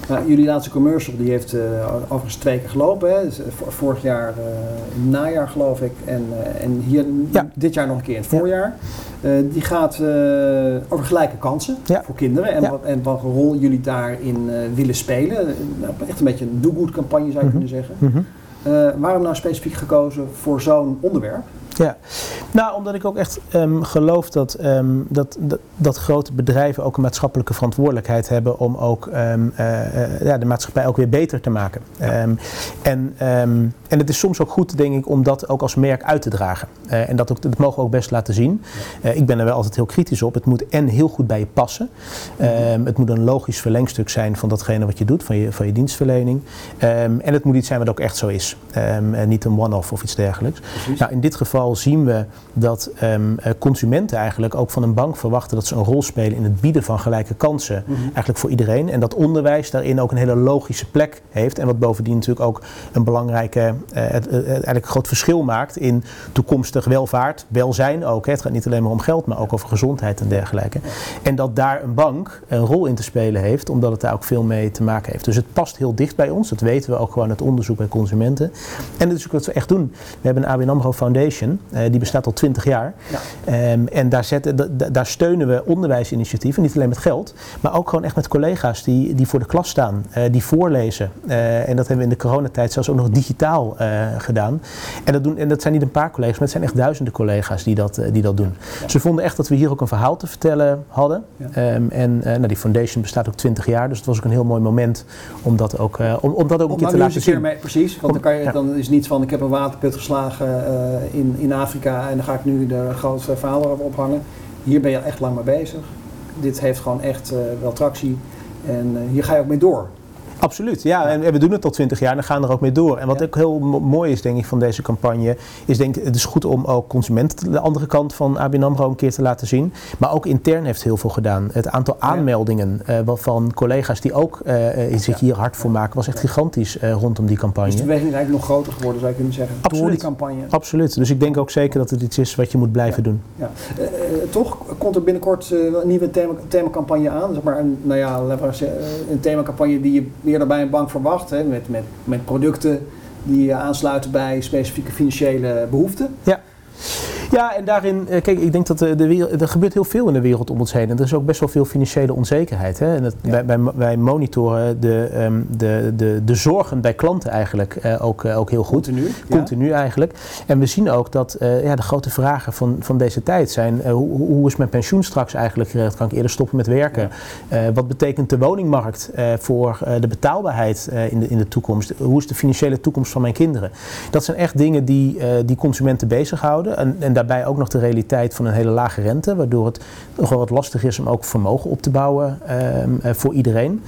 Nou, jullie laatste commercial die heeft eh, overigens twee keer gelopen. Hè? Dus, eh, vor- vorig jaar eh, najaar geloof ik. En, en hier Ja. dit jaar nog een keer in het Ja. voorjaar. Die gaat over gelijke kansen voor kinderen. En, wat, en wat rol jullie daarin willen spelen. Nou, echt een beetje een do-good campagne zou je Mhm. kunnen zeggen. Mhm. Waarom nou specifiek gekozen voor zo'n onderwerp? Ja, nou omdat ik ook echt ehm, geloof dat, ehm, dat, dat, dat grote bedrijven ook een maatschappelijke verantwoordelijkheid hebben om ook ehm, eh, eh, ja, de maatschappij ook weer beter te maken. En, en het is soms ook goed, denk ik, om dat ook als merk uit te dragen. Eh, en dat, ook, dat mogen we ook best laten zien. Ik ben er wel altijd heel kritisch op. Het moet en heel goed bij je passen. Ehm, het moet een logisch verlengstuk zijn van datgene wat je doet, van je, van je dienstverlening. En het moet iets zijn wat ook echt zo is. En niet een one-off of iets dergelijks. Nou, in dit geval zien we dat ehm, eh, consumenten eigenlijk ook van een bank verwachten dat ze een rol spelen in het bieden van gelijke kansen. Eigenlijk voor iedereen. En dat onderwijs daarin ook een hele logische plek heeft. En wat bovendien natuurlijk ook een belangrijke, het, eh, eigenlijk een groot verschil maakt in toekomstig welvaart, welzijn ook. Hè. Het gaat niet alleen maar om geld, maar ook over gezondheid en dergelijke. En dat daar een bank een rol in te spelen heeft, omdat het daar ook veel mee te maken heeft. Dus het past heel dicht bij ons. Dat weten we ook gewoon uit onderzoek bij consumenten. En dat is ook wat we echt doen. We hebben een ABN AMRO Foundation, eh, die bestaat al 20 jaar. Ja. Ehm, en daar, zetten, da- da- daar steunen we onderwijsinitiatieven, niet alleen met geld, maar ook gewoon echt met collega's die, die voor de klas staan, eh, die voorlezen. Eh, en dat hebben we in de coronatijd zelfs ook nog digitaal eh, gedaan. En dat, doen, en dat zijn niet een paar collega's, maar het zijn echt duizenden collega's die dat, die dat doen. Ze vonden echt dat we hier ook een verhaal te vertellen hadden. Ja. Ehm, en nou, die foundation bestaat ook 20 jaar, dus het was ook een heel mooi moment om dat ook, om, om dat ook een keer te laten zien. mee, precies, want dan, kan je, dan is het niet van ik heb een waterput geslagen in, in Afrika en dan ga nu de grote verhaal erop ophangen. Hier ben je echt lang mee bezig. Dit heeft gewoon echt eh, wel tractie en eh, hier ga je ook mee door. Absoluut, ja. En we doen het al twintig jaar en dan gaan we er ook mee door. En wat Ja. ook heel mo- mooi is, denk ik, van deze campagne, is denk ik, het is goed om ook consumenten de andere kant van ABN AMRO een keer te laten zien. Maar ook intern heeft heel veel gedaan. Het aantal aanmeldingen wat van collega's die ook eh, eh, zich hier hard voor maken, was echt gigantisch rondom die campagne. Dus de beweging is eigenlijk nog groter geworden, zou je kunnen zeggen, door Absoluut. die campagne. Absoluut. Dus ik denk ook zeker dat het iets is wat je moet blijven doen. Ja. Toch komt er binnenkort een nieuwe thema, themacampagne aan. Zeg maar een, nou ja, een themacampagne die je eerder een bank verwacht. Hè, met, met, met producten die eh, aansluiten bij specifieke financiële behoeften. Ja, en daarin, eh, kijk, ik denk dat de, de er gebeurt heel veel in de wereld om ons heen. En er is ook best wel veel financiële onzekerheid. Hè? En dat, Ja. wij, wij, wij monitoren de, ehm, de, de, de zorgen bij klanten eigenlijk eh, ook, eh, ook heel goed. Continu. ja. Continu eigenlijk. En we zien ook dat ja, de grote vragen van, van deze tijd zijn: hoe, hoe is mijn pensioen straks eigenlijk geregeld? Kan ik eerder stoppen met werken? Wat betekent de woningmarkt voor de betaalbaarheid in, de, in de toekomst? Hoe is de financiële toekomst van mijn kinderen? Dat zijn echt dingen die, die consumenten bezighouden. En, en daarbij ook nog de realiteit van een hele lage rente, waardoor het nog wel wat lastig is om ook vermogen op te bouwen ehm, eh, voor iedereen.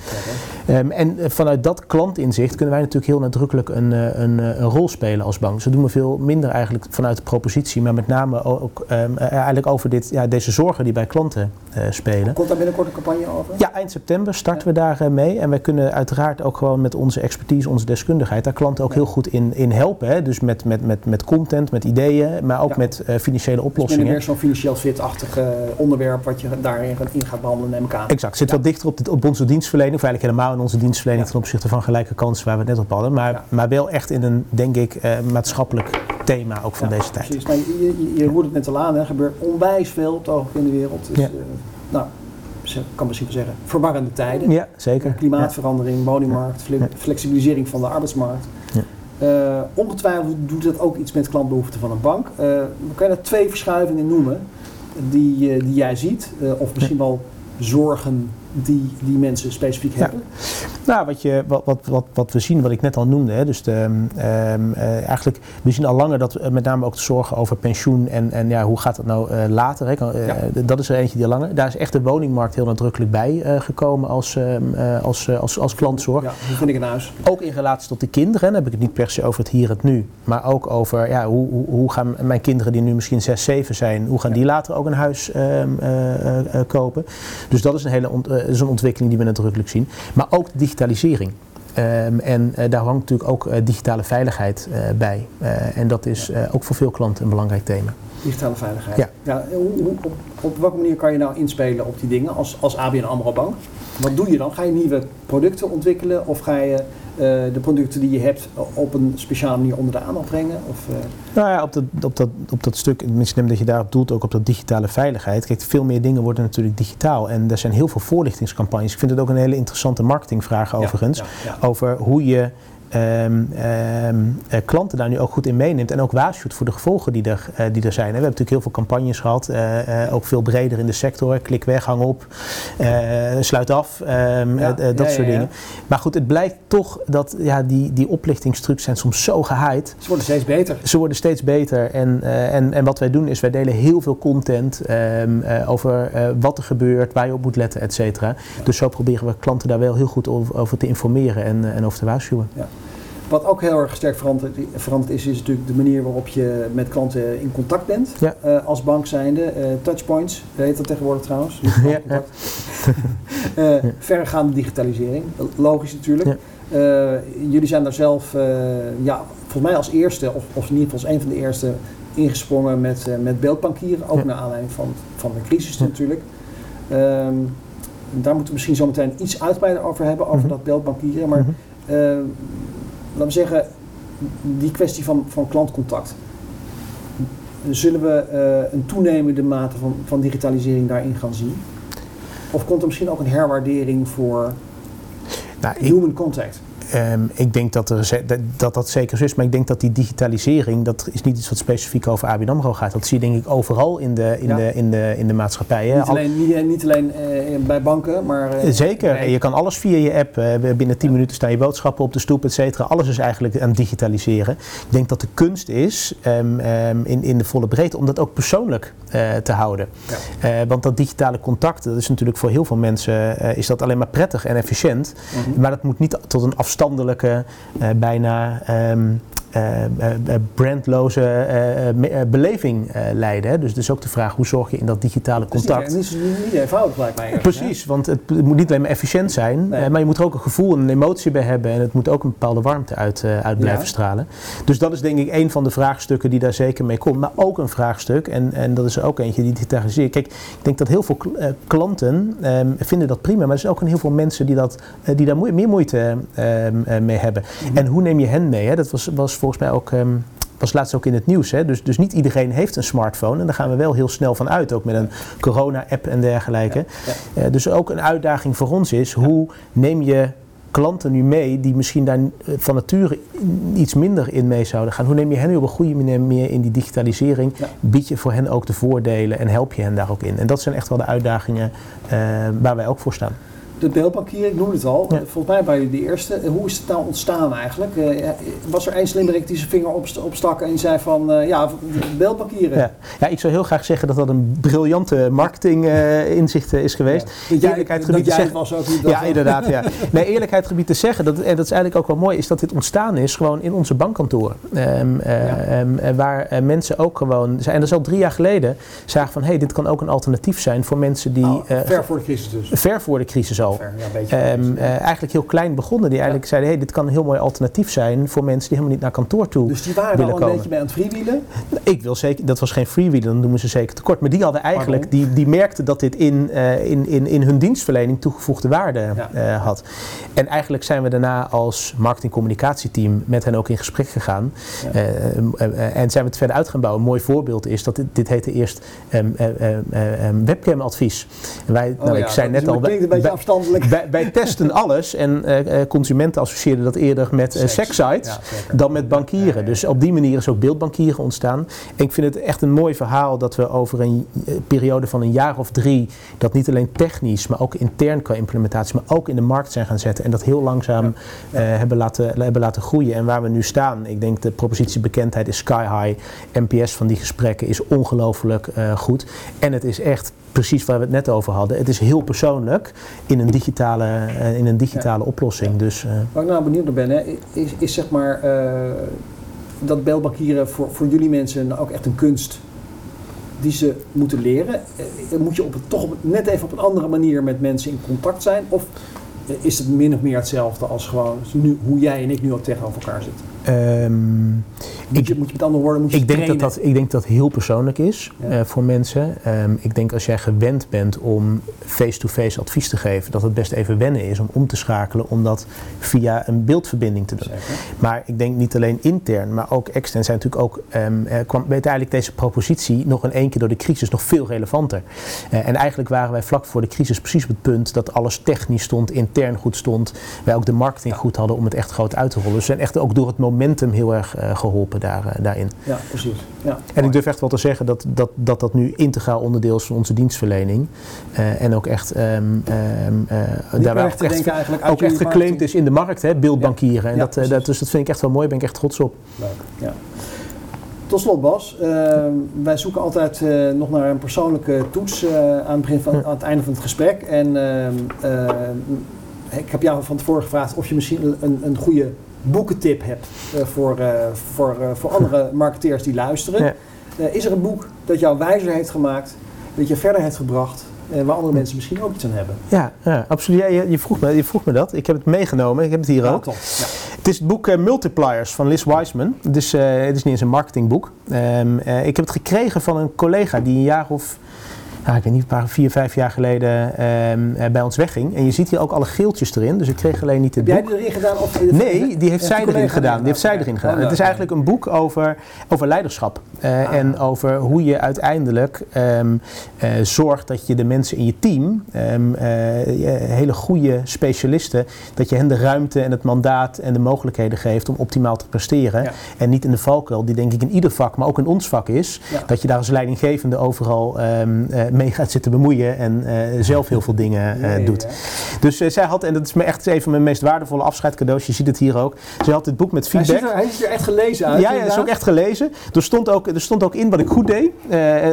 Ehm, en eh, vanuit dat klantinzicht kunnen wij natuurlijk heel nadrukkelijk een, eh, een, eh, een rol spelen als bank. Dat doen we veel minder eigenlijk vanuit de propositie, maar met name ook ehm, eh, eigenlijk over dit, ja, deze zorgen die bij klanten spelen. Komt daar binnenkort een campagne over? Ja, eind september starten we daar mee. En wij kunnen uiteraard ook gewoon met onze expertise, onze deskundigheid, daar klanten ook heel goed in, in helpen. Hè? Dus met, met, met, met content, met ideeën, maar ook Ja. met financiële Dus oplossingen. meer zo'n financieel fit-achtig onderwerp wat je daarin gaat- in gaat behandelen, neem ik aan. Exact, zit wat dichter op, dit, op onze dienstverlening, of eigenlijk helemaal in onze dienstverlening ten opzichte van gelijke kansen waar we het net op hadden. Maar, maar wel echt in een, denk ik, eh, maatschappelijk thema ook van deze tijd. Precies. Maar je, je, je roert het net al aan, er gebeurt onwijs veel op het ogenblik in de wereld. Dus, eh, nou, ik kan misschien wel zeggen, verwarrende tijden. Ja, zeker. Klimaatverandering, woningmarkt, flexibilisering van de arbeidsmarkt. Ja. Eh, ongetwijfeld doet dat ook iets met klantbehoeften van een bank. Eh kan je daar twee verschuivingen noemen die, eh, die jij ziet? Eh, of misschien wel zorgen die, die mensen specifiek Ja. hebben? Nou, wat, je, wat, wat, wat, wat we zien, wat ik net al noemde, hè, dus de, ehm, eh, eigenlijk, we zien al langer dat eh, met name ook de zorgen over pensioen en, en ja, hoe gaat dat nou eh, later, hè, kan, Ja. dat is er eentje die al langer, daar is echt de woningmarkt heel nadrukkelijk bij gekomen als, ehm, eh, als, als, als klantzorg. Ja, hoe vind ik een huis? Ook in relatie tot de kinderen, dan heb ik het niet per se over het hier en het nu, maar ook over ja, hoe, hoe, hoe gaan mijn kinderen die nu misschien 6, 7 zijn, hoe gaan die later ook een huis ehm, kopen. Dus dat is een hele is een ontwikkeling die we nadrukkelijk zien. Maar ook de digitalisering. Ehm, en eh, daar hangt natuurlijk ook eh, digitale veiligheid eh, bij. Eh, en dat is eh, ook voor veel klanten een belangrijk thema. Digitale veiligheid. Ja. op, op welke manier kan je nou inspelen op die dingen als, als ABN AMRO Bank? Wat doe je dan? Ga je nieuwe producten ontwikkelen of ga je eh, de producten die je hebt op een speciale manier onder de aandacht brengen? Of, eh, Nou ja, op dat, op dat, op dat stuk, misschien dat je daarop doelt, ook op dat digitale veiligheid. Kijk, veel meer dingen worden natuurlijk digitaal. En er zijn heel veel voorlichtingscampagnes. Ik vind het ook een hele interessante marketingvraag overigens. ja, ja. Over hoe je ehm, ehm, eh, klanten daar nu ook goed in meeneemt. En ook waarschuwt voor de gevolgen die er, eh, die er zijn. hè. We hebben natuurlijk heel veel campagnes gehad. eh, ook veel breder in de sector. Klik weg, hang op, sluit af. ehm, Ja, eh, eh, dat ja, soort ja, dingen. Maar goed, het blijkt toch dat ja, die, die oplichtingstrucs zijn soms zo gehaaid. ze worden steeds beter. Ze worden steeds beter en, en, en wat wij doen is wij delen heel veel content over wat er gebeurt, waar je op moet letten, et cetera. Dus zo proberen we klanten daar wel heel goed over, over te informeren en, en over te waarschuwen. Wat ook heel erg sterk veranderd, veranderd is, is natuurlijk de manier waarop je met klanten in contact bent. Ja. Eh, als bank zijnde. eh, touchpoints, heet dat tegenwoordig trouwens. Niet Ja, contact. Eh, verregaande digitalisering, logisch natuurlijk. Ja. Jullie zijn daar zelf, ja, volgens mij als eerste, of, of in ieder geval als een van de eerste, ingesprongen met, met beeldbankieren. Ook Ja. naar aanleiding van, van de crisis Ja. natuurlijk. Ehm, daar moeten we misschien zo meteen iets uitgebreider over hebben, over Mhm. dat beeldbankieren. Maar Mhm. Laten we zeggen, die kwestie van, van klantcontact. Zullen we eh, een toenemende mate van, van digitalisering daarin gaan zien? Of komt er misschien ook een herwaardering voor Nou, ik, human contact? Ehm, ik denk dat, er, dat, dat dat zeker zo is, maar ik denk dat die digitalisering, dat is niet iets wat specifiek over ABN AMRO gaat. Dat zie je denk ik overal in de, in Ja. de, in de, in de maatschappij. hè. Niet Al- alleen, niet, niet alleen eh, bij banken, maar... eh, Zeker, je kan alles via je app. eh, binnen 10 minuten staan je boodschappen op de stoep, et cetera. Alles is eigenlijk aan het digitaliseren. Ik denk dat de kunst is, ehm, ehm, in, in de volle breedte, om dat ook persoonlijk eh, te houden. Ja. Eh, want dat digitale contact, dat is natuurlijk voor heel veel mensen eh, is dat alleen maar prettig en efficiënt. Mhm. Maar dat moet niet tot een afstandelijke, eh, bijna ehm, eh, eh, eh, brandloze eh, eh, me- eh, beleving leiden. Hè. Dus het is ook de vraag, hoe zorg je in dat digitale niet- contact... Het is niet, niet eenvoudig, lijkt mij. Precies, want het, het moet niet alleen maar efficiënt zijn, Nee. maar je moet er ook een gevoel en een emotie bij hebben en het moet ook een bepaalde warmte uit, uit blijven Ja. stralen. Dus dat is denk ik een van de vraagstukken die daar zeker mee komt. Maar ook een vraagstuk, en, en dat is er ook eentje die digitaliseert. Kijk, ik denk dat heel veel kl- klanten ehm, vinden dat prima, maar er zijn ook heel veel mensen die, dat, die daar meer moeite ehm, eh, mee hebben. Mhm. En hoe neem je hen mee? Hè? Dat was, was volgens mij ook... ehm, was laatst ook in het nieuws. Hè? Dus, dus niet iedereen heeft een smartphone. En daar gaan we wel heel snel van uit. Ook met een corona-app en dergelijke. Ja. Eh, dus ook een uitdaging voor ons is, hoe neem je klanten nu mee die misschien daar eh, van nature iets minder in mee zouden gaan? Hoe neem je hen nu op een goede manier mee in die digitalisering? Ja. Bied je voor hen ook de voordelen en help je hen daar ook in? En dat zijn echt wel de uitdagingen eh, waar wij ook voor staan. De beeldbankieren, ik noemde het al. Ja. Volgens mij waren jullie de eerste. Eh, Hoe is het nou ontstaan eigenlijk? Eh, was er één slimmerik die zijn vinger opst- opstak en zei van, eh, ja, beeldbankieren. Ja. ja, ik zou heel graag zeggen dat dat een briljante marketing eh, inzicht eh, is geweest. Dat jij, Eerlijkheid gebied te zeggen- was ook niet. dat Ja, inderdaad. Ja. Nee, eerlijkheid gebied te zeggen, dat, en dat is eigenlijk ook wel mooi, is dat dit ontstaan is gewoon in onze bankkantoren. Ehm, eh, Ja. ehm, eh, waar eh, mensen ook gewoon, en dat is al drie jaar geleden, zagen van hé, hey, dit kan ook een alternatief zijn voor mensen die Nou, eh, ver voor de crisis dus. ver voor de crisis al. Ja, ehm, eh, eigenlijk heel klein begonnen, die eigenlijk zeiden, hey, dit kan een heel mooi alternatief zijn voor mensen die helemaal niet naar kantoor toe dus die waren willen al een komen. beetje bij aan het freewheelen. Ik wil zeker, dat was geen freewheeler, dan doen we ze zeker tekort. Maar die hadden eigenlijk, Pardon? die, die merkten dat dit in, eh, in, in, in hun dienstverlening toegevoegde waarde Ja. eh, had. En eigenlijk zijn we daarna als marketing-communicatieteam met hen ook in gesprek gegaan. Ja. Eh, eh, eh, en zijn we het verder uit gaan bouwen. Een mooi voorbeeld is dat dit, dit heette eerst ehm, eh, ehm, webcamadvies. Wij, Oh nou, ik zei dat net al, klinkt een beetje wij, afstandelijk. wij, wij testen alles en eh, eh, consumenten associeerden dat eerder met eh, Seks. sekssites Ja, zeker. dan met bankieren. Ja, ja, ja. Dus op die manier is ook beeldbankieren ontstaan. En ik vind het echt een mooi verhaal dat we over een eh, periode van een jaar of drie dat niet alleen technisch, maar ook intern qua implementatie, maar ook in de markt zijn gaan zetten en dat heel langzaam Ja. Ja. eh, hebben, laten, hebben laten groeien. En waar we nu staan, ik denk de propositiebekendheid is sky high. NPS van die gesprekken is ongelooflijk eh, goed. En het is echt precies waar we het net over hadden. Het is heel persoonlijk in een digitale, eh, in een digitale oplossing. Dus Waar ik nou benieuwd naar ben, hè, is, is zeg maar eh, dat beeldbankieren voor, voor jullie mensen ook echt een kunst die ze moeten leren? Moet je op het, toch op, net even op een andere manier met mensen in contact zijn? Of is het min of meer hetzelfde als gewoon nu, hoe jij en ik nu ook tegenover elkaar zitten? Ehm, Moet je, moet je met andere woorden moet je ik, denk dat dat, ik denk dat heel persoonlijk is Ja. eh, voor mensen. Ehm, ik denk als jij gewend bent om face-to-face advies te geven, dat het best even wennen is om om te schakelen om dat via een beeldverbinding te doen. Zeker. Maar ik denk niet alleen intern, maar ook extern zijn natuurlijk ook, eh, kwam uiteindelijk deze propositie nog in één keer door de crisis nog veel relevanter. Eh, en eigenlijk waren wij vlak voor de crisis precies op het punt dat alles technisch stond, intern goed stond. Wij ook de marketing goed hadden om het echt groot uit te rollen. Dus we zijn echt ook door het momentum heel erg eh, geholpen daar, eh, daarin. Ja, precies. Ja. En ik durf echt wel te zeggen dat dat, dat, dat nu integraal onderdeel is van onze dienstverlening. Eh, en ook echt, ehm ehm weg ook te echt, ook echt geclaimd is in de markt, hè, beeldbankieren. En Ja, dat, eh, dat, dus dat vind ik echt wel mooi, daar ben ik echt trots op. Leuk, ja. Tot slot Bas, eh, wij zoeken altijd nog naar een persoonlijke toets aan, het begin van, aan het einde van het gesprek. En ehm, ik heb jou van tevoren gevraagd of je misschien een, een goede boekentip hebt eh, voor, eh, voor, eh, voor andere marketeers die luisteren. Ja. Is er een boek dat jou wijzer heeft gemaakt, dat je verder heeft gebracht, waar andere mensen misschien ook iets aan hebben? Ja, ja absoluut. Ja, je, je, vroeg me, je vroeg me dat. Ik heb het meegenomen. Ik heb het hier ook. top. Het is het boek Multipliers van Liz Wiseman. Het is, het is niet eens een marketingboek. Ehm, eh, ik heb het gekregen van een collega die een jaar of, nou, ik weet niet, een paar, vier, vijf jaar geleden ehm, eh, bij ons wegging. En je ziet hier ook alle geeltjes erin. Dus ik kreeg alleen niet het Heb jij boek. die erin gedaan? Of, Nee, die heeft zij erin gedaan. Die heeft zij erin gedaan. Het is eigenlijk een boek over, over leiderschap. Eh, En over hoe je uiteindelijk ehm, eh, zorgt dat je de mensen in je team, ehm, eh, hele goede specialisten, dat je hen de ruimte en het mandaat en de mogelijkheden geeft om optimaal te presteren. Ja. En niet in de valkuil, die denk ik in ieder vak, maar ook in ons vak is, Ja. dat je daar als leidinggevende overal eh, mee gaat zitten bemoeien en eh, zelf heel veel dingen eh, doet. ja. Dus eh, zij had, en dat is me echt een van mijn meest waardevolle afscheidcadeaus, je ziet het hier ook. Zij had dit boek met Hij feedback. ziet, er, hij ziet er echt gelezen uit. Ja, ja, dat is ook echt gelezen. Er stond ook, er stond ook in wat ik goed deed.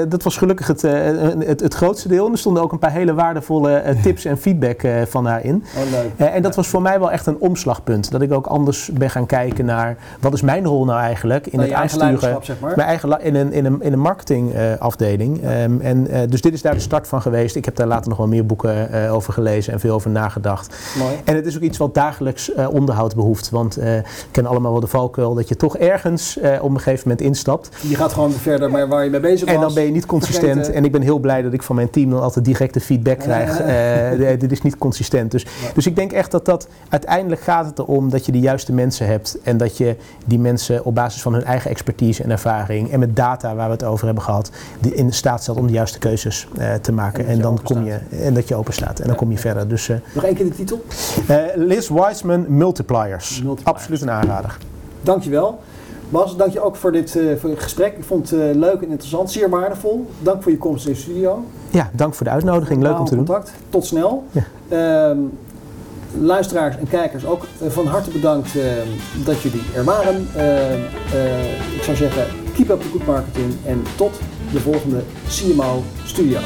Dat was gelukkig het, het, het grootste deel. En er stonden ook een paar hele waardevolle tips en feedback van haar in. Oh, leuk. En dat was voor mij wel echt een omslagpunt. Dat ik ook anders ben gaan kijken naar wat is mijn rol nou eigenlijk in Nou, het aansturen. zeg maar. Mijn eigen in een, in een, in een marketingafdeling. Ehm, en, dus dit is daar de start van geweest. Ik heb daar later nog wel meer boeken eh, over gelezen en veel over nagedacht. Mooi. En het is ook iets wat dagelijks eh, onderhoud behoeft. Want eh we kennen allemaal wel de valkuil dat je toch ergens eh, op een gegeven moment instapt. Je gaat gewoon verder maar waar je mee bezig was. En dan ben je niet consistent. Vergeten. En ik ben heel blij dat ik van mijn team dan altijd directe feedback krijg. Eh, dit is niet consistent. Dus, dus ik denk echt dat dat uiteindelijk gaat het erom dat je de juiste mensen hebt. En dat je die mensen op basis van hun eigen expertise en ervaring. En met data waar we het over hebben gehad. Die in staat stelt om de juiste keuzes eh, te maken. En, dan kom je. En dat je open staat. En dan kom je verder. Dus eh, Nog één keer de titel. eh, Liz Wiseman Multipliers. Multipliers. Absoluut een aanrader. Dankjewel. Bas, dank je ook voor dit, voor het gesprek. Ik vond het leuk en interessant, zeer waardevol. Dank voor je komst in de studio. Ja, dank voor de uitnodiging. Leuk om te doen. Tot snel. Ja. Ehm, luisteraars en kijkers ook van harte bedankt eh, dat jullie er waren. Ehm, eh, ik zou zeggen, keep up the good marketing en tot de volgende CMO Studio.